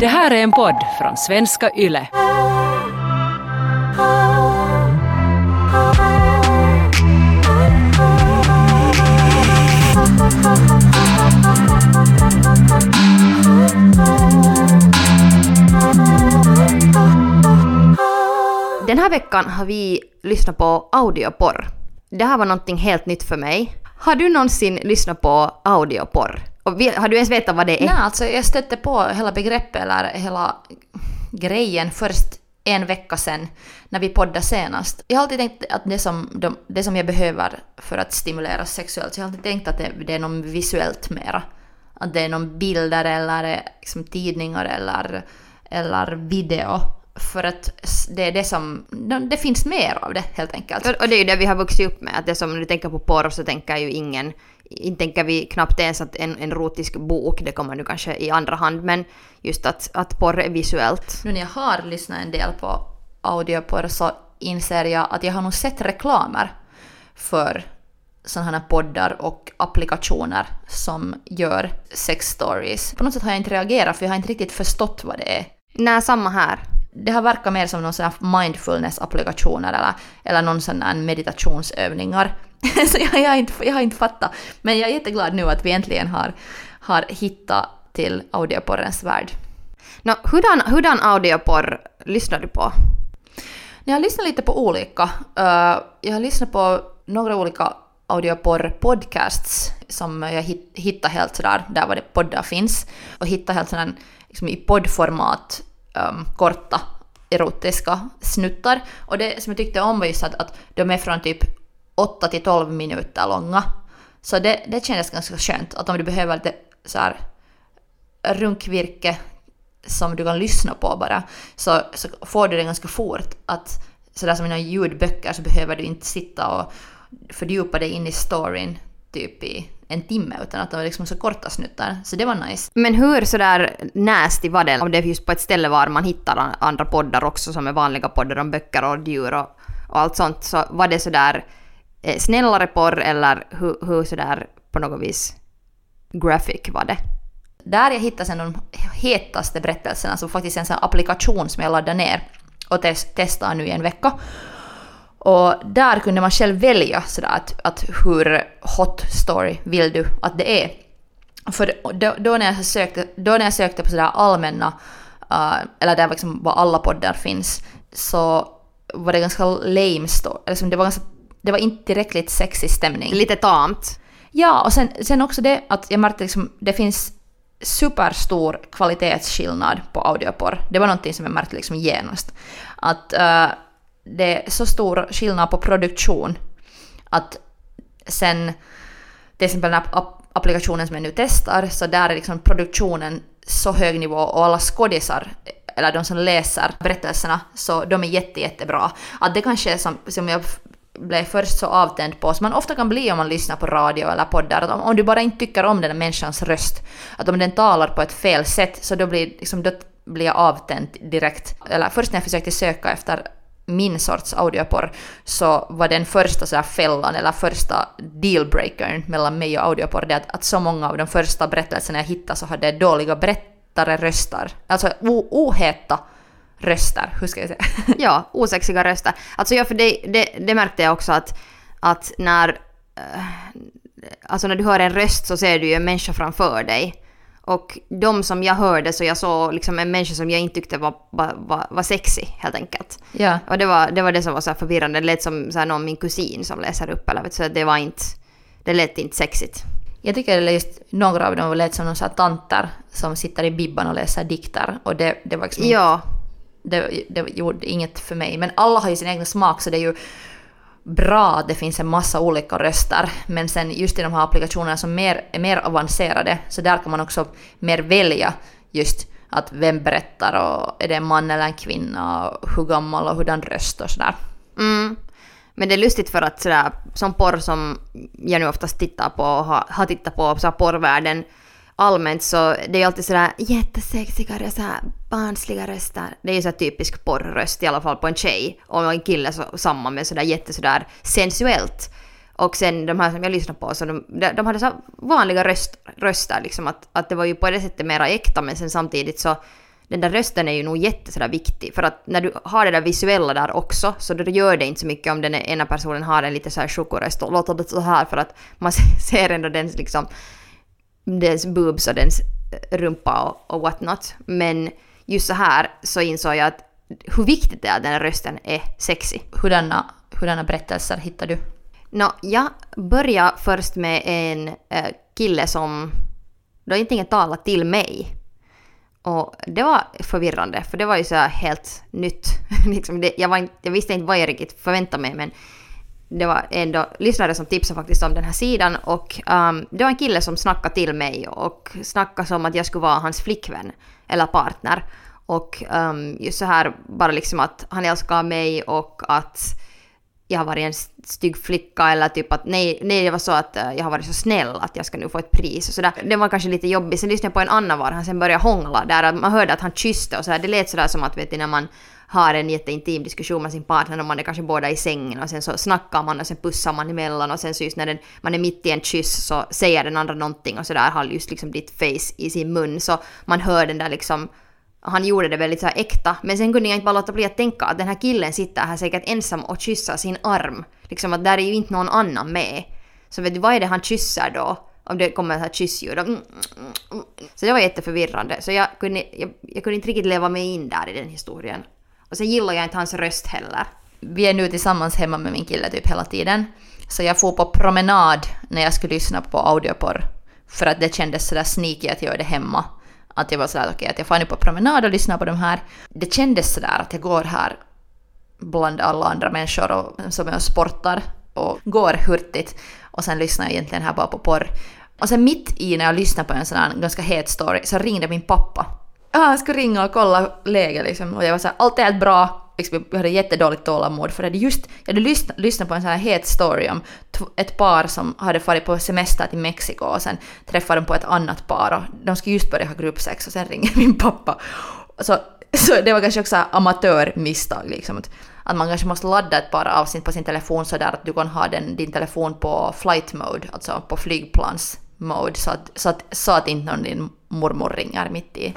Det här är en podd från svenska YLE. Den här veckan har vi lyssnat på audioporr. Det här var någonting helt nytt för mig. Har du någonsin lyssnat på audioporr? Och har du ens vetat vad det är? Nej, alltså jag stötte på hela begreppet eller hela grejen först en vecka sedan när vi poddade senast. Jag har alltid tänkt att det som, de, det som jag behöver för att stimulera sexuellt, så jag har alltid tänkt att det, det är något visuellt mera. Att det är någon bilder eller liksom tidningar eller, eller video. För att det är det som, det finns mer av det helt enkelt. Och det är ju det vi har vuxit upp med, att det som när du tänker på porr så tänker ju ingen, inte tänker vi knappt ens att en, en erotisk bok, det kommer nu kanske i andra hand, men just att, att porr är visuellt. Nu när jag har lyssnat en del på audioporr så inser jag att jag har nog sett reklamer för sådana här poddar och applikationer som gör sex stories. På något sätt har jag inte reagerat för jag har inte riktigt förstått vad det är. Nej, samma här. Det har verkat mer som någon sån här mindfulness-applikationer eller, eller någon sån här meditationsövningar. så jag, jag, har inte, jag har inte fattat. Men jag är jätteglad nu att vi äntligen har, har hittat till audioporrens värld. Nå, hurdan, hurdan audioporr lyssnar du på? Jag har lyssnat lite på olika. Uh, jag har lyssnat på några olika audioporr-podcasts som jag hit, hittade helt sådär, där var det poddar finns. Och hittade helt sådär, liksom i poddformat, um, korta erotiska snuttar. Och det som jag tyckte om var just att, att de är från typ 8 till 12 minuter långa. Så det, det kändes ganska skönt, att om du behöver lite så här runkvirke som du kan lyssna på bara, så, så får du det ganska fort. Att sådär som i ljudböcker så behöver du inte sitta och fördjupa dig in i storyn typ i en timme, utan att de är liksom så korta snuttar. Så det var nice. Men hur sådär nasty var det? Om det är just på ett ställe var man hittar an- andra poddar också som är vanliga poddar om böcker och djur och, och allt sånt. Så var det sådär eh, snällare porr eller hur, hur sådär på något vis graphic var det? Där jag hittade sen de hetaste berättelserna, så faktiskt en sån applikation som jag laddade ner och tes- testade nu i en vecka. Och där kunde man själv välja sådär att, att hur hot story vill du att det är. För då, då, när, jag sökte, då när jag sökte på sådär allmänna, uh, eller där liksom var alla poddar finns, så var det ganska lame story. Liksom det, var ganska, det var inte tillräckligt sexig stämning. Lite tamt. Ja, och sen, sen också det att jag märkte liksom, det finns superstor kvalitetsskillnad på audioporr. Det var någonting som jag märkte liksom genast. Att eh, det är så stor skillnad på produktion att sen till exempel den här applikationen som jag nu testar, så där är liksom produktionen så hög nivå och alla skådisar, eller de som läser berättelserna, så de är jätte, jättebra. Att det kanske är som, som jag blev först så avtänd på, som man ofta kan bli om man lyssnar på radio eller poddar, att om, om du bara inte tycker om den här människans röst, att om den talar på ett fel sätt, så då blir, liksom, då blir jag avtänd direkt. Eller först när jag försökte söka efter min sorts audioporr så var den första så här fällan eller första dealbreakern mellan mig och audioporr det att, att så många av de första berättelserna jag hittade så hade dåliga berättare röster. Alltså oheta röster, hur ska jag säga? Ja, osexiga röster. Alltså ja, för det, det, det märkte jag också att, att när, eh, alltså när du hör en röst så ser du ju en människa framför dig. Och de som jag hörde så jag såg liksom en människa som jag inte tyckte var, var, var, sexy helt enkelt. ja. Och det var det, var det som var så här förvirrande. Det lät som så här någon min kusin som läser upp eller vet så det var inte, det lät inte sexigt. Jag tycker det just några av dem lät som någon så här tanter som sitter i bibban och läser dikter och det, det var liksom inte- Ja, det, det gjorde inget för mig. Men alla har ju sin egen smak så det är ju bra att det finns en massa olika röster. Men sen just i de här applikationerna som mer, är mer avancerade så där kan man också mer välja just att vem berättar och är det en man eller en kvinna och hur gammal och hurdan röst och sådär. Mm. Men det är lustigt för att sådär, som porr som jag nu oftast tittar på och har, har tittat på, så porrvärlden allmänt så det är alltid sådär jättesexiga röster, barnsliga röster. Det är ju så typisk porrröst i alla fall på en tjej. Och en kille så, samma men sådär jättesådär sensuellt. Och sen de här som jag lyssnade på, så de, de, hade så vanliga röst, röster liksom att, att det var ju på det sättet mera äkta men sen samtidigt så den där rösten är ju nog jättesådär viktig för att när du har det där visuella där också så då gör det inte så mycket om den e-, ena personen har en lite såhär chokoröst och låter det så här för att man ser ändå dens liksom dens boobs och dens rumpa och, och what not. Men just så här så insåg jag att hur viktigt det är att den här rösten är sexy. Hurdana, hurdana berättelser hittar du? Nå, jag började först med en äh, kille som då inte ingen talat till mig. Och det var förvirrande, för det var ju så här helt nytt. liksom det, jag, var inte, jag visste inte vad jag riktigt förväntade mig, men det var ändå lyssnare som tipsade faktiskt om den här sidan och um, det var en kille som snackade till mig och snackade som att jag skulle vara hans flickvän eller partner. Och um, just så här bara liksom att han älskar mig och att jag har varit en stygg flicka eller typ att nej, nej det var så att eh, jag har varit så snäll att jag ska nu få ett pris och sådär. Det var kanske lite jobbigt. Sen lyssnade jag på en annan var han sen började hångla där och man hörde att han kysste och sådär. Det lät sådär som att vet du när man har en jätteintim diskussion med sin partner och man är kanske båda i sängen och sen så snackar man och sen pussar man emellan och sen så just när den, man är mitt i en kyss så säger den andra någonting och sådär har just liksom ditt face i sin mun så man hör den där liksom han gjorde det väldigt så här äkta, men sen kunde jag inte bara låta bli att tänka att den här killen sitter här säkert ensam och kysser sin arm. Liksom att där är ju inte någon annan med. Så vet du, vad är det han kysser då? Om det kommer ett här kyssljud. Mm, mm, mm, mm. Så det var jätteförvirrande. Så jag kunde, jag, jag kunde inte riktigt leva mig in där i den historien. Och sen gillar jag inte hans röst heller. Vi är nu tillsammans hemma med min kille typ hela tiden. Så jag får på promenad när jag skulle lyssna på audioporr. För att det kändes sådär sneaky att göra det hemma. Att jag var sådär okej, okay, att jag får nu på promenad och lyssnar på de här. Det kändes sådär att jag går här bland alla andra människor och, som jag sportar och går hurtigt och sen lyssnar jag egentligen här bara på porr. Och sen mitt i när jag lyssnar på en sån här ganska het story så ringde min pappa ah, han skulle ringa och kolla läget liksom och jag var såhär, allt är helt bra. Liksom, jag hade jättedåligt tålamod för jag hade just jag hade lyssnat, lyssnat på en sån här het story om ett par som hade farit på semester till Mexiko och sen träffade de på ett annat par och de skulle just börja ha gruppsex och sen ringer min pappa. Så, så det var kanske också amatörmisstag liksom. Att man kanske måste ladda ett par avsnitt på sin telefon så där att du kan ha den, din telefon på flight mode, alltså på flygplans mode så att, så att, så att inte någon din mormor ringer mitt i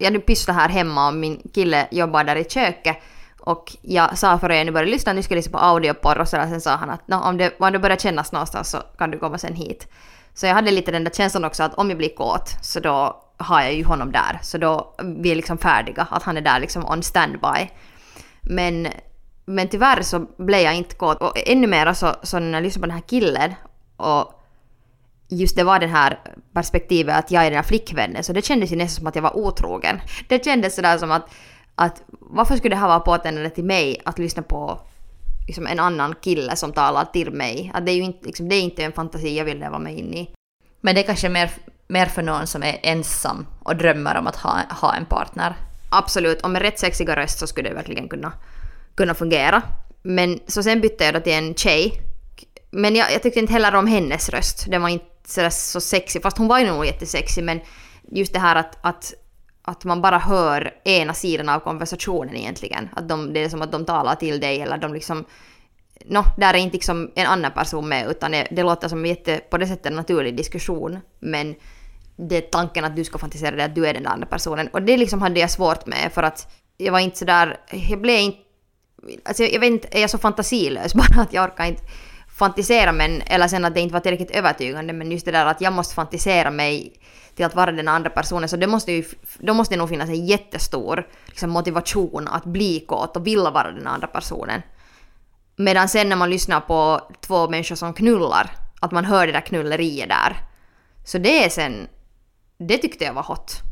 jag nu pysslar här hemma och min kille jobbar där i köket och jag sa före jag nu började lyssna, nu ska jag lyssna på audioporr och sådär, sen sa han att om, det, om det börjar kännas någonstans så kan du komma sen hit. Så jag hade lite den där känslan också att om jag blir kåt så då har jag ju honom där. Så då vi är liksom färdiga, att han är där liksom on standby. Men, men tyvärr så blev jag inte kåt. Och ännu mer så, så när jag lyssnade på den här killen och just det var det här perspektivet att jag är den här flickvännen, så det kändes ju nästan som att jag var otrogen. Det kändes sådär som att, att varför skulle det här vara påtändande till mig att lyssna på liksom en annan kille som talar till mig? Att det är ju inte, liksom, det är inte en fantasi jag vill leva mig in i. Men det är kanske mer, mer för någon som är ensam och drömmer om att ha, ha en partner. Absolut, och med rätt sexiga röst så skulle det verkligen kunna, kunna fungera. Men så sen bytte jag då till en tjej. Men jag, jag tyckte inte heller om hennes röst. Den var inte sådär så sexig, fast hon var ju nog jättesexig men just det här att, att, att man bara hör ena sidan av konversationen egentligen. Att de, det är som att de talar till dig eller de liksom no, där är inte liksom en annan person med utan det, det låter som en jätte, på det sättet en naturlig diskussion. Men det är tanken att du ska fantisera dig att du är den andra personen. Och det liksom hade jag svårt med för att jag var inte sådär, jag blev inte, alltså jag, jag vet inte, är jag så fantasilös bara att jag orkar inte fantisera men, eller sen att det inte var tillräckligt övertygande men just det där att jag måste fantisera mig till att vara den andra personen så det måste ju, då måste det nog finnas en jättestor liksom, motivation att bli kåt och vilja vara den andra personen. Medan sen när man lyssnar på två människor som knullar, att man hör det där knulleriet där. Så det är sen, det tyckte jag var hot.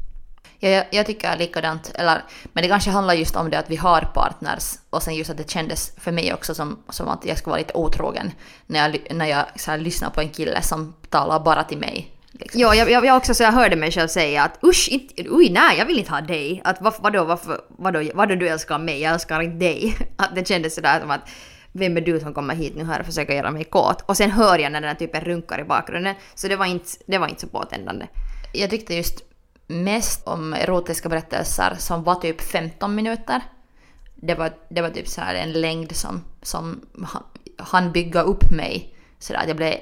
Ja, jag, jag tycker likadant. Eller, men det kanske handlar just om det att vi har partners och sen just att det kändes för mig också som, som att jag ska vara lite otrogen när jag, när jag så här, lyssnar på en kille som talar bara till mig. Liksom. Ja, jag, jag, jag, också så jag hörde mig själv säga att usch, inte, oj nej, jag vill inte ha dig. Att vad, vadå, varför, vadå, vadå du älskar mig, jag älskar inte dig. Att det kändes sådär som att vem är du som kommer hit nu här och försöker göra mig kåt? Och sen hör jag när den här typen runkar i bakgrunden. Så det var inte, det var inte så påtändande. Jag tyckte just mest om erotiska berättelser som var typ 15 minuter. Det var, det var typ så här en längd som, som han bygga upp mig så att jag blev,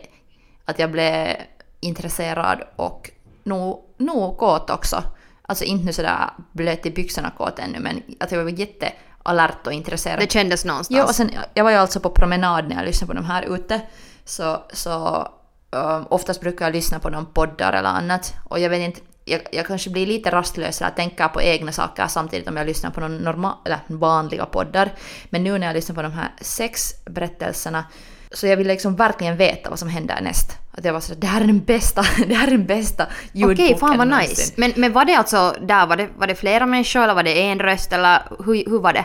att jag blev intresserad och nog, nog kåt också. alltså inte nu sådär blöt i byxorna kåt ännu, men att jag var jättealert och intresserad. Det kändes någonstans. Jo, och sen, jag var ju alltså på promenad när jag lyssnade på de här ute. Så, så um, oftast brukar jag lyssna på någon poddar eller annat. Och jag vet inte, jag, jag kanske blir lite rastlös att tänka på egna saker samtidigt om jag lyssnar på någon normal, eller vanliga poddar. Men nu när jag lyssnar på de här sex berättelserna så jag vill liksom verkligen veta vad som händer näst. Att jag var sådär, det här är den bästa, det här är den bästa ljudboken Okej, fan vad någonsin. nice. Men, men var det alltså där, var det, var det flera människor eller var det en röst eller hur, hur var det?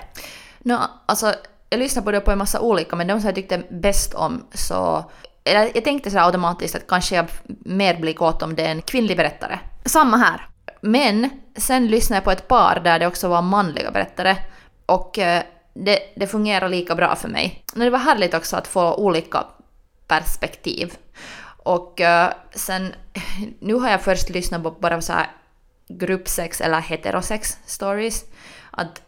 No, alltså, jag lyssnade på det på en massa olika, men de som jag tyckte bäst om så... Eller jag tänkte så här automatiskt att kanske jag mer blir kåt om det är en kvinnlig berättare. Samma här. Men sen lyssnade jag på ett par där det också var manliga berättare. Och eh, det, det fungerar lika bra för mig. Men det var härligt också att få olika perspektiv. Och eh, sen, nu har jag först lyssnat på bara så här gruppsex eller heterosex stories. Att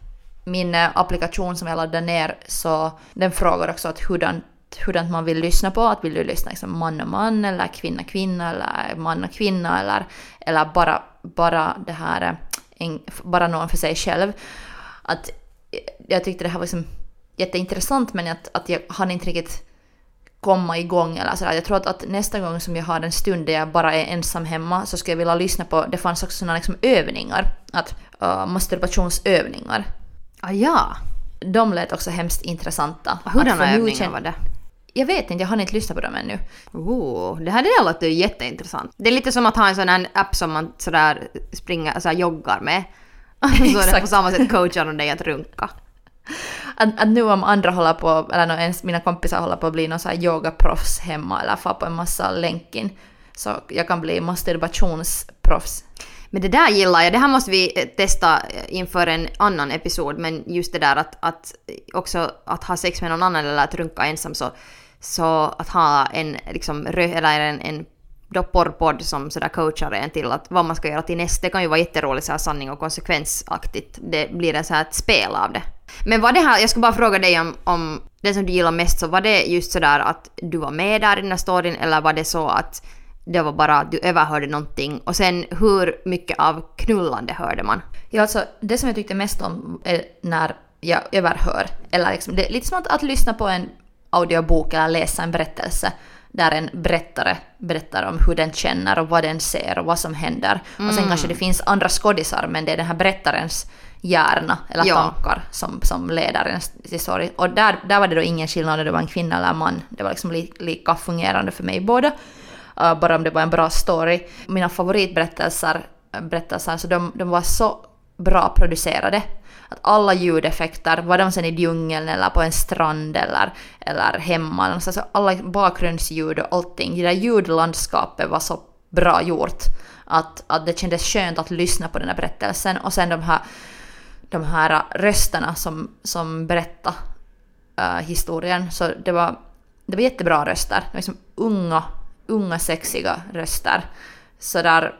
min eh, applikation som jag laddade ner så den frågar också att hurdant, hurdant man vill lyssna på. Att vill du lyssna liksom man och man eller kvinna kvinna eller man och kvinna eller, eller bara, bara det här eh, en, bara någon för sig själv. Att eh, jag tyckte det här var liksom jätteintressant men att, att jag hann inte riktigt komma igång eller sådär. Jag tror att, att nästa gång som jag har en stund där jag bara är ensam hemma så skulle jag vilja lyssna på, det fanns också sådana liksom övningar, att uh, masturbationsövningar. Ah, ja. De lät också hemskt intressanta. Hurdana övningar var det? Jag vet inte, jag har inte lyssnat på dem ännu. Oh, det här det där låter ju jätteintressant. Det är lite som att ha en sån här app som man sådär springer, sådär joggar med. Så är det på samma sätt coachar de dig att runka. Att, att nu om andra håller på, eller nå, ens mina kompisar håller på att bli någon så här yogaproffs hemma eller få på en massa länkin, så jag kan bli masturbationsproffs. Men det där gillar jag. Det här måste vi eh, testa eh, inför en annan episod. Men just det där att, att också att ha sex med någon annan eller att runka ensam så, så att ha en liksom eller en, en då porrpodd som sådär coachar en till att vad man ska göra till nästa. Det kan ju vara jätteroligt såhär sanning och konsekvensaktigt. Det blir en så här ett spel av det. Men var det här, jag ska bara fråga dig om, om det som du gillar mest, så var det just sådär att du var med där i den här storyn eller var det så att det var bara att du överhörde någonting och sen hur mycket av knullande hörde man? Ja, alltså det som jag tyckte mest om är när jag överhör, eller liksom, det är lite som att, att lyssna på en audiobok eller läsa en berättelse där en berättare berättar om hur den känner och vad den ser och vad som händer. Och sen kanske det finns andra skådisar men det är den här berättarens hjärna eller Ja. tankar som, som leder en till story. Och där, där var det då ingen skillnad om det var en kvinna eller en man. Det var liksom li, lika fungerande för mig båda. Uh, bara om det var en bra story. Mina favoritberättelser berättelser, så de, de var så bra producerade. Att alla ljudeffekter, var de sen i djungeln eller på en strand eller, eller hemma, någonstans, alltså alla bakgrundsljud och allting, det där ljudlandskapet var så bra gjort. Att, att det kändes skönt att lyssna på den här berättelsen och sen de här, de här rösterna som, som berättade uh, historien. Så det var, det var jättebra röster. Det var liksom unga, unga sexiga röster. Så där,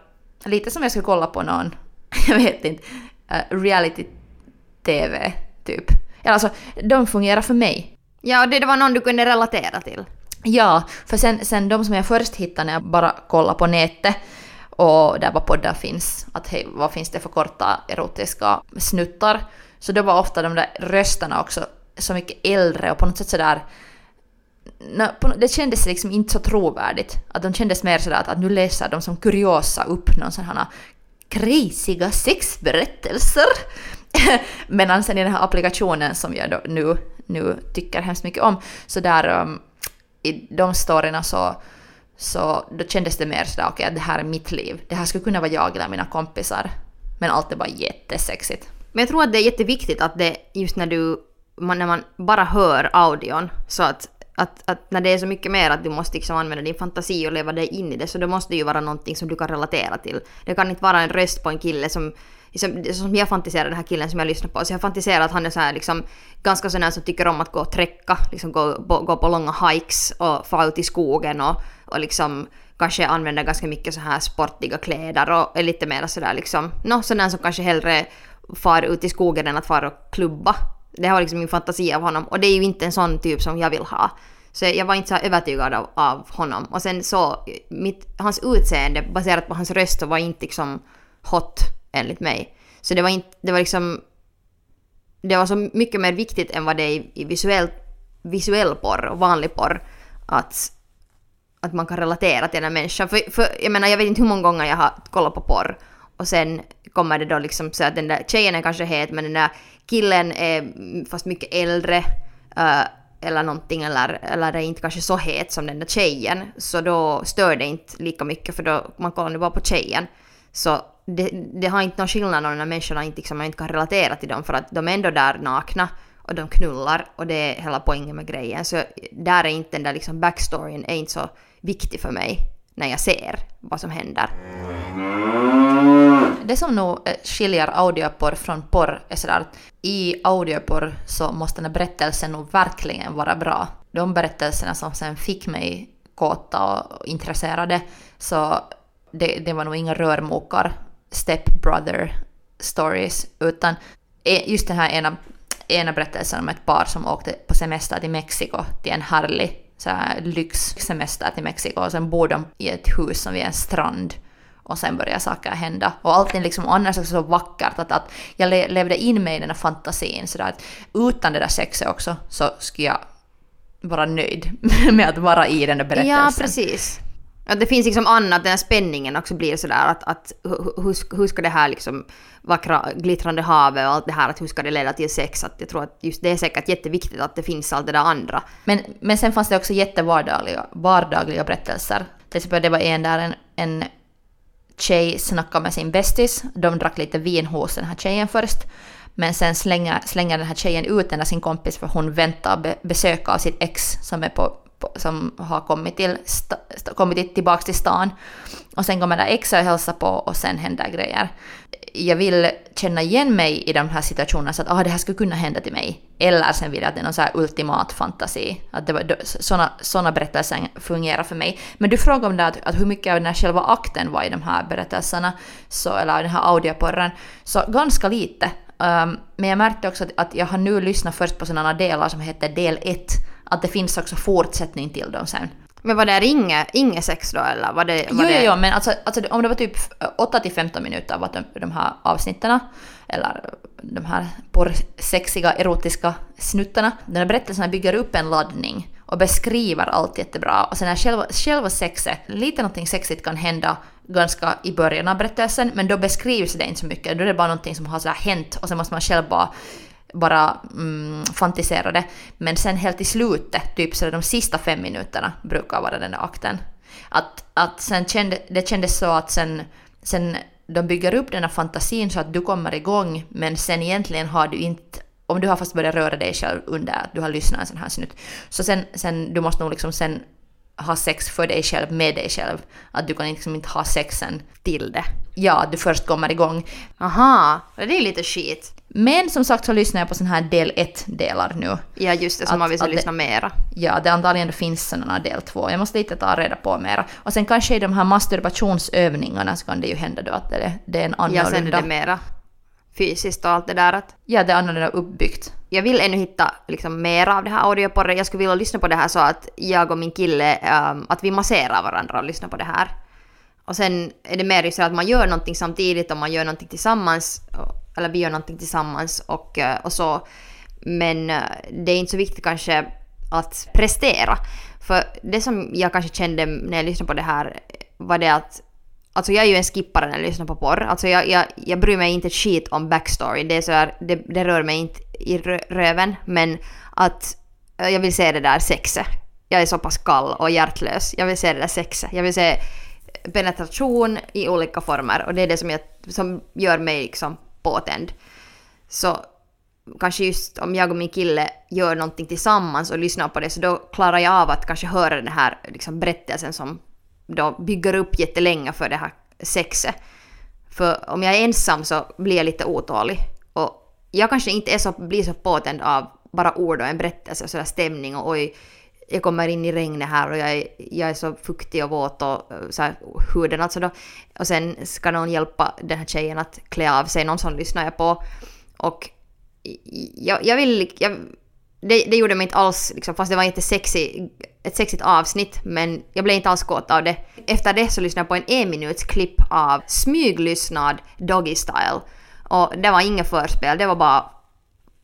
lite som jag skulle kolla på någon, jag vet inte, uh, reality-tv typ. Eller alltså, de fungerar för mig. Ja, och det, det var någon du kunde relatera till. Ja, för sen, sen de som jag först hittade när jag bara kollade på nätet och där vad poddar finns, att hej, vad finns det för korta erotiska snuttar, så då var ofta de där rösterna också så mycket äldre och på något sätt sådär det kändes liksom inte så trovärdigt. Att de kändes mer sådär att, att nu läser de som kuriosa upp någon sån här crazyga sexberättelser. Medan sen i den här applikationen som jag då nu, nu tycker hemskt mycket om, så där um, i de storyna så, så då kändes det mer sådär okej att det här är mitt liv. Det här skulle kunna vara jag eller mina kompisar. Men allt är bara jättesexigt. Men jag tror att det är jätteviktigt att det just när du, man, när man bara hör audion, så att, att, att när det är så mycket mer att du måste liksom använda din fantasi och leva dig in i det, så då måste det ju vara någonting som du kan relatera till. Det kan inte vara en röst på en kille som som, som jag fantiserar den här killen som jag lyssnar på, så jag fantiserar att han är så här liksom ganska sån här som tycker om att gå och träcka, liksom gå, gå, gå på långa hikes och fara ut i skogen och, och liksom kanske använder ganska mycket så här sportiga kläder och är lite mer sådär liksom, nå sån här som kanske hellre far ut i skogen än att fara och klubba. Det har liksom min fantasi av honom och det är ju inte en sån typ som jag vill ha. Så jag var inte så här övertygad av, av honom. Och sen så, mitt, hans utseende baserat på hans röst så var inte liksom hot enligt mig. Så det var inte, det var liksom, det var så mycket mer viktigt än vad det är i, i visuell, visuell porr och vanlig porr. Att, att man kan relatera till den här människan. För, för jag menar, jag vet inte hur många gånger jag har kollat på porr och sen kommer det då liksom så att den där tjejen är kanske het men den där killen är fast mycket äldre uh, eller någonting eller, eller är inte kanske så het som den där tjejen så då stör det inte lika mycket för då man kollar nu bara på tjejen. Så det, det har inte någon skillnad om de här människorna inte, liksom, man inte kan relatera till dem för att de är ändå där nakna och de knullar och det är hela poängen med grejen. Så där är inte den där liksom backstoryn är inte så viktig för mig när jag ser vad som händer. Det som nog eh, skiljer audioporr från porr är sådär att i audioporr så måste den här berättelsen nog verkligen vara bra. De berättelserna som sen fick mig kåta och intresserade så det, det var nog inga rörmokar, stepbrother stories, utan e, just den här ena, ena berättelsen om ett par som åkte på semester till Mexiko till en härlig så här, lyxsemester till Mexiko och sen bor de i ett hus som vid en strand och sen börjar saker hända. Och allting liksom annars också så vackert att, att jag le levde in mig i den här fantasin sådär att utan det där sexet också så skulle jag vara nöjd med att vara i den där berättelsen. Ja, precis. Att det finns liksom annat, den här spänningen också blir sådär att, att hur, hur ska det här liksom vackra glittrande havet och allt det här, att hur ska det leda till sex? Att jag tror att just det är säkert jätteviktigt att det finns allt det där andra. Men, men sen fanns det också jättevardagliga vardagliga berättelser. Till exempel det var en där en, en tjej snackade med sin bästis, de drack lite vin hos den här tjejen först. Men sen slänger, slänger den här tjejen ut den där sin kompis för hon väntar be, besök av sitt ex som är på som har kommit, till, kommit tillbaka till stan. Och sen kommer där extra och hälsar på och sen händer grejer. Jag vill känna igen mig i de här situationerna så att ah, det här skulle kunna hända till mig. Eller sen vill jag att det är någon så här ultimat fantasi. Att det såna, såna berättelser fungerar för mig. Men du frågade om det att, att hur mycket av den här själva akten var i de här berättelserna, så, eller den här audioporren. Så ganska lite. Um, men jag märkte också att, att jag har nu lyssnat först på sådana delar som heter del 1 att det finns också fortsättning till dem sen. Men var det inget, inget sex då eller? Var det, var jo, det... jo, jo, men alltså, alltså, om det var typ 8 till 15 minuter var de, de här avsnitten, eller de här porrsexiga erotiska snuttarna, den här berättelsen bygger upp en laddning och beskriver allt jättebra. Och sen är själva, själva sexet, lite någonting sexigt kan hända ganska i början av berättelsen, men då beskrivs det inte så mycket. Då är det bara någonting som har så hänt och sen måste man själv bara bara mm, fantiserade. Men sen helt i slutet, typ så de sista fem minuterna brukar vara den där akten. Att, att sen kände, det kändes så att sen, sen de bygger upp den här fantasin så att du kommer igång men sen egentligen har du inte om du har fast börjat röra dig själv under att du har lyssnat en sån här snutt. Så sen, sen du måste nog liksom sen ha sex för dig själv, med dig själv. Att du kan liksom inte ha sexen till det. Ja, du först kommer igång. Aha, det är lite skit. Men som sagt så lyssnar jag på sån här del 1-delar nu. Ja just det, som man vill så lyssna mera. Ja, det antagligen finns sådana del 2. Jag måste lite ta reda på mera. Och sen kanske i de här masturbationsövningarna så kan det ju hända då att det, det är en annorlunda... Ja, sen är det mera fysiskt och allt det där. Att... Ja, det är annorlunda uppbyggt. Jag vill ännu hitta liksom mer av det här audioporret. Jag skulle vilja lyssna på det här så att jag och min kille, um, att vi masserar varandra och lyssnar på det här. Och sen är det mer så att man gör någonting samtidigt och man gör någonting tillsammans. Eller vi gör någonting tillsammans och, eh, och så. Men eh, det är inte så viktigt kanske att prestera. För det som jag kanske kände när jag lyssnade på det här var det att Alltså jag är ju en skippare när jag lyssnar på porr. Alltså jag, jag, jag bryr mig inte ett skit om backstory. Det, är så här, det, det rör mig inte i röven. Men att eh, jag vill se det där sexet. Jag är så pass kall och hjärtlös. Jag vill se det där sexet. Jag vill se penetration i olika former. Och det är det som, jag, som gör mig liksom påtänd. Så kanske just om jag och min kille gör någonting tillsammans och lyssnar på det så då klarar jag av att kanske höra den här liksom berättelsen som då bygger upp jättelänge för det här sexet. För om jag är ensam så blir jag lite otålig. Och jag kanske inte är så, blir så påtänd av bara ord och en berättelse och sådär stämning och oj, jag kommer in i regnet här och jag är, jag är så fuktig och våt och eh, så här, huden alltså då. Och sen ska någon hjälpa den här tjejen att klä av sig, någon som lyssnar jag på. Och jag, jag vill, jag, det, det gjorde mig inte alls, liksom, fast det var en ett sexigt avsnitt men jag blev inte alls kåt av det. Efter det så lyssnade jag på en en minuts klipp av smyglyssnad Doggy Style. Och det var inget förspel, det var bara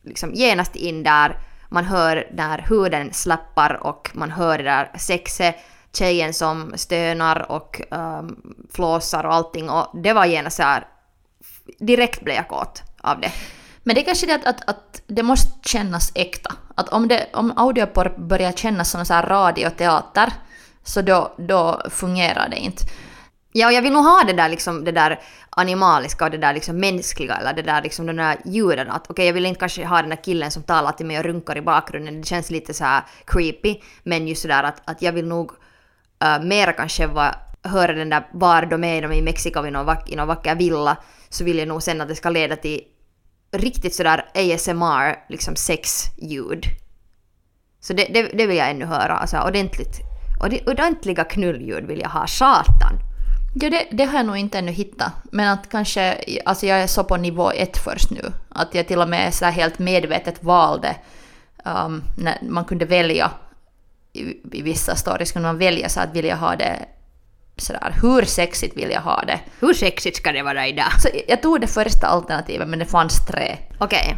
liksom genast in där. Man hör när huden slappar och man hör det där sexet, tjejen som stönar och um, flåsar och allting och det var genast så här direkt blev jag kåt av det. Men det är kanske det att, att, att det måste kännas äkta. Att om, det, om audioporr börjar kännas som så här radioteater så då, då fungerar det inte. Ja, och jag vill nog ha det där, liksom, det där animaliska och det där liksom mänskliga eller det där liksom de där ljuden. Att okej, okay, jag vill inte kanske ha den där killen som talar till mig och runkar i bakgrunden. Det känns lite så här creepy. Men just sådär att, att jag vill nog eh, uh, mera kanske vara, höra den där var de är de i Mexiko i någon, vack, i någon vacker villa. Så vill jag nog sen att det ska leda till riktigt sådär ASMR, liksom sexljud. Så det, det, det vill jag ännu höra. Alltså ordentligt, ordentliga knullljud vill jag ha. Satan! Ja, det, det, har jag nog inte ännu hittat. Men att kanske, alltså jag är så på nivå ett först nu. Att jag till och med så helt medvetet valde, um, när man kunde välja i, i vissa stories kunde man välja så att vill jag ha det sådär, hur sexigt vill jag ha det? Hur sexigt ska det vara idag? Så jag tog det första alternativet men det fanns tre. Okej. Okay.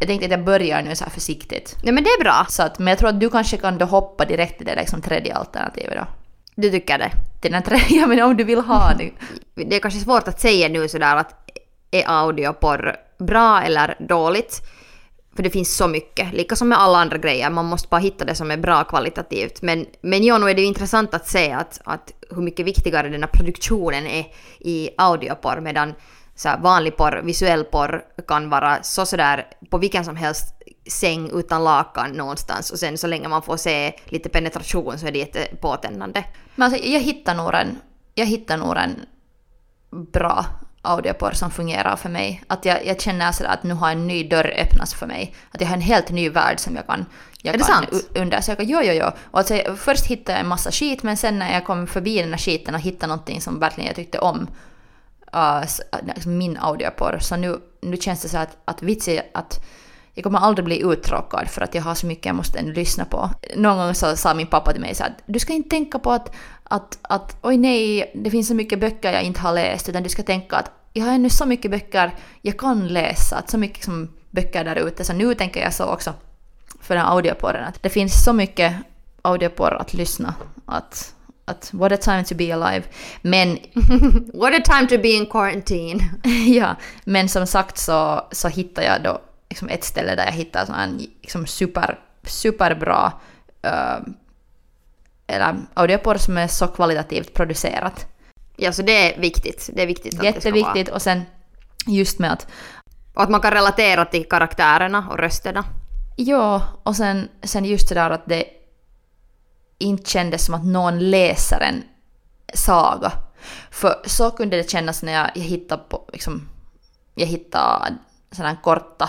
Jag tänkte att jag börjar nu så här försiktigt. Ja men det är bra. Så att, men jag tror att du kanske kan då hoppa direkt till det liksom tredje alternativet då. Du tycker det? Till den men om du vill ha det. det är kanske svårt att säga nu sådär att är audioporr bra eller dåligt? För det finns så mycket, lika som med alla andra grejer. Man måste bara hitta det som är bra kvalitativt. Men, men ja, nu är det ju intressant att se att, att hur mycket viktigare den här produktionen är i audioporr medan så här, vanlig porr, visuell porr kan vara så sådär på vilken som helst säng utan lakan någonstans och sen så länge man får se lite penetration så är det jättepåtändande. Men alltså, jag hittar nog en, jag hittar nog en bra audioporr som fungerar för mig. Att jag, jag känner sådär att nu har en ny dörr öppnats för mig. Att jag har en helt ny värld som jag kan, jag är det kan sant? undersöka. Jo, jo, jo. Och alltså, först hittade jag en massa skit men sen när jag kom förbi den här skiten och hittade någonting som verkligen jag tyckte om, uh, min audioporr, så nu, nu känns det så att, att vitsi att jag kommer aldrig bli uttråkad för att jag har så mycket jag måste lyssna på. Någon gång så sa min pappa till mig så att du ska inte tänka på att, att, att oj nej, det finns så mycket böcker jag inte har läst, utan du ska tänka att jag har ännu så mycket böcker jag kan läsa, att så mycket som böcker där ute, så nu tänker jag så också för den audioporren, att det finns så mycket audioporr att lyssna, att att what a time to be alive. Men... what a time to be in quarantine. ja, men som sagt så, så hittade jag då liksom ett ställe där jag hittade en liksom super, superbra uh, eller audioporr som är så kvalitativt producerat. Ja, så det är viktigt. Det är viktigt att Jätteviktigt det ska vara. och sen just med att... Och att man kan relatera till karaktärerna och rösterna. Ja, och sen, sen just det där att det inte kändes som att någon läser en saga. För så kunde det kännas när jag, jag hittade på, liksom, jag hittade sådana korta,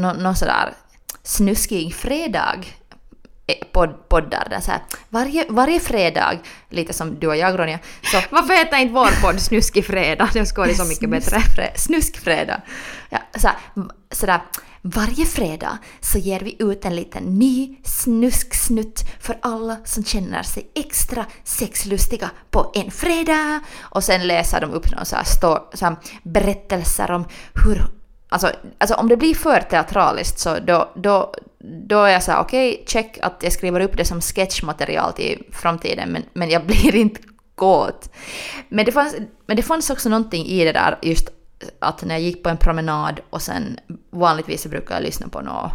någon no, sådär snuskig fredag eh, podd, poddar där så här, varje, varje fredag, lite som du och jag Ronja. Så, Varför heter inte vår podd Snuskig fredag? Det skulle så mycket bättre. Snuskfredag. Ja, så här, sådär, varje fredag så ger vi ut en liten ny snusksnutt för alla som känner sig extra sexlustiga på en fredag. Och sen läser de upp några så här, stå, så här berättelser om hur Alltså, alltså om det blir för teatraliskt så då, då, då är jag så här okej, okay, check att jag skriver upp det som sketchmaterial till framtiden men, men jag blir inte kåt. Men det, fanns, men det fanns också någonting i det där just att när jag gick på en promenad och sen vanligtvis så brukar jag lyssna på något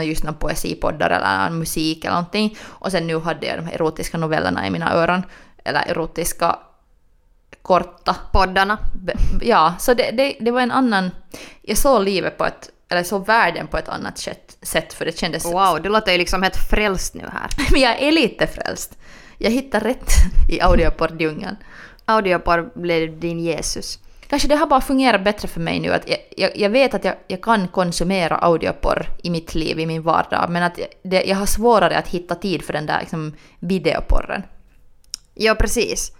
just någon poesipoddar eller musik eller någonting. Och sen nu hade jag de här erotiska novellerna i mina öron. Eller erotiska korta. Poddarna. Ja, så det, det, det var en annan... Jag såg livet på ett... Eller såg världen på ett annat sätt för det kändes... Wow, du låter ju liksom helt frälst nu här. Men jag är lite frälst. Jag hittar rätt i audioporr-djungeln. Audioporr blev din Jesus. Kanske det har bara fungerat bättre för mig nu att jag, jag, jag vet att jag, jag, kan konsumera audioporr i mitt liv, i min vardag, men att det, jag har svårare att hitta tid för den där liksom, videoporren. Ja, precis.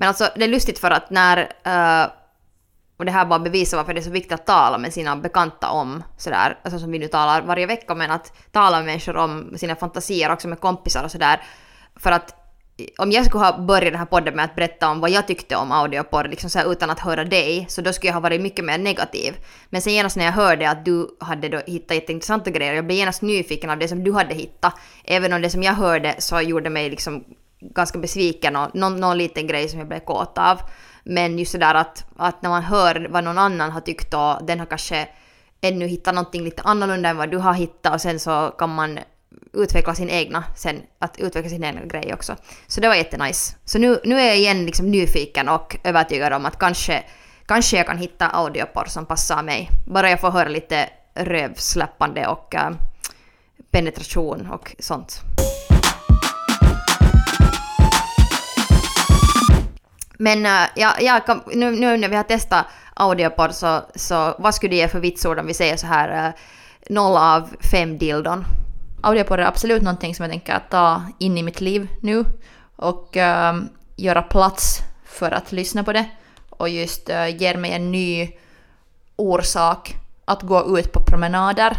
Men alltså det är lustigt för att när uh, och det här bara bevisar varför det är så viktigt att tala med sina bekanta om sådär, alltså som vi nu talar varje vecka, men att tala med människor om sina fantasier också med kompisar och sådär. För att om jag skulle ha börjat den här podden med att berätta om vad jag tyckte om audioporr liksom så här, utan att höra dig, så då skulle jag ha varit mycket mer negativ. Men sen genast när jag hörde att du hade då hittat jätteintressanta grejer, jag blev genast nyfiken av det som du hade hittat. Även om det som jag hörde så gjorde mig liksom ganska besviken och någon, någon liten grej som jag blev kåt av. Men just det där att, att när man hör vad någon annan har tyckt och den har kanske ännu hittat någonting lite annorlunda än vad du har hittat och sen så kan man utveckla sin egna sen, att utveckla sin egna grej också. Så det var jättenice. Så nu, nu är jag igen liksom nyfiken och övertygad om att kanske, kanske jag kan hitta audioporr som passar mig. Bara jag får höra lite rövsläppande och äh, penetration och sånt. Men äh, ja, ja, nu, nu när vi har testat audioporr så, så vad skulle det ge för vitsord om vi säger så här äh, noll av fem dildon? Audioporr är absolut någonting som jag tänker ta in i mitt liv nu och äh, göra plats för att lyssna på det och just äh, ger mig en ny orsak att gå ut på promenader.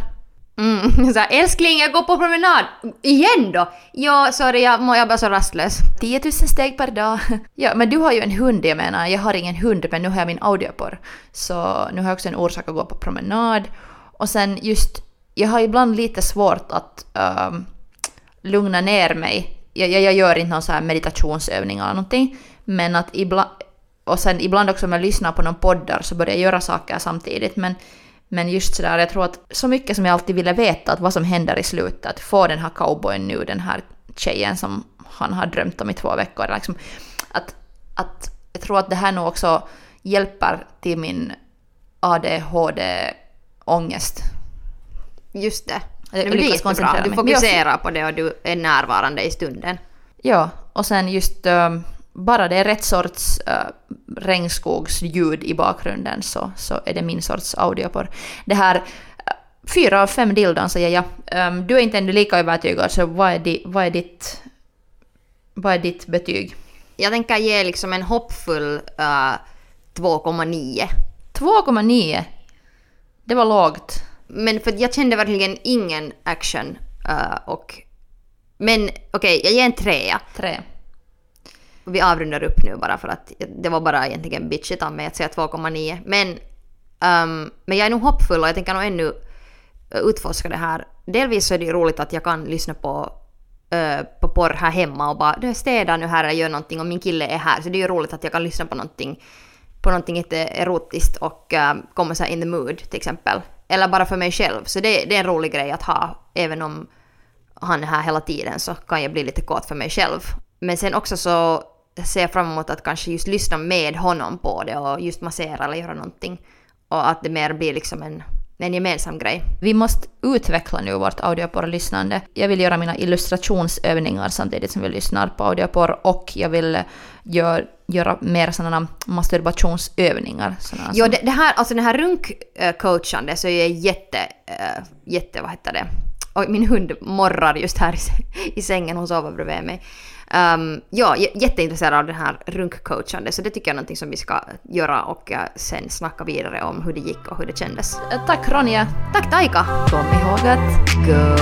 Mm, så här, älskling jag går på promenad! Igen då? Ja, sorry jag, jag är bara så rastlös. 10 000 steg per dag. ja, men du har ju en hund, jag menar. Jag har ingen hund, men nu har jag min audioporr. Så nu har jag också en orsak att gå på promenad. Och sen just jag har ibland lite svårt att um, lugna ner mig. Jag, jag, jag, gör inte någon så här meditationsövning eller någonting, men att ibland, och sen ibland också om jag lyssnar på någon poddar så börjar jag göra saker samtidigt, men, men just sådär, jag tror att så mycket som jag alltid ville veta, att vad som händer i slutet, att få den här cowboyen nu, den här tjejen som han har drömt om i två veckor, liksom, att, att jag tror att det här nog också hjälper till min ADHD-ångest Just det. Det blir lyckas koncentrera Du fokuserar på det och du är närvarande i stunden. Ja, och sen just um, bara det är rätt sorts uh, regnskogsljud i bakgrunden så, så är det min sorts audioporr. Det här uh, fyra av fem dildon säger jag. Um, du är inte ännu lika övertygad så vad är, di, vad, är ditt, vad är ditt betyg? Jag tänker ge liksom en hoppfull uh, 2,9. 2,9? Det var lågt. Men för jag kände verkligen ingen action. Uh, och, men okej, okay, jag ger en trea. Tre. Vi avrundar upp nu bara för att det var bara egentligen bitchigt av mig att säga 2,9. Men, um, men jag är nog hoppfull och jag tänker nog ännu eh, utforska det här. Delvis så är det ju roligt att jag kan lyssna på, uh, på porr här hemma och bara du städar nu här eller gör någonting och min kille är här. Så det är ju roligt att jag kan lyssna på någonting på någonting erotiskt och uh, komma så in the mood till exempel. Eller bara för mig själv. Så det, det är en rolig grej att ha. Även om han är här hela tiden så kan jag bli lite kåt för mig själv. Men sen också så ser fram emot att kanske just lyssna med honom på det och just massera eller göra någonting. Och att det mer blir liksom en, en gemensam grej. Vi måste utveckla nu vårt audioporr-lyssnande. Jag vill göra mina illustrationsövningar samtidigt som vi lyssnar på audioporr och jag vill gör, göra mer sådana masturbationsövningar. Sådana jo, det, det, här, alltså den här runkcoachande så är jag jätte, äh, jätte, vad heter det? Och min hund morrar just här i, i sängen, hon sover bredvid mig. Um, ja, jätteintresserad av det här runkcoachande, så det tycker jag är någonting som vi ska göra och eh, sen snacka vidare om hur det gick och hur det kändes. Tack Ronja! Tack Taika! Kom ihåg att go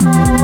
fuck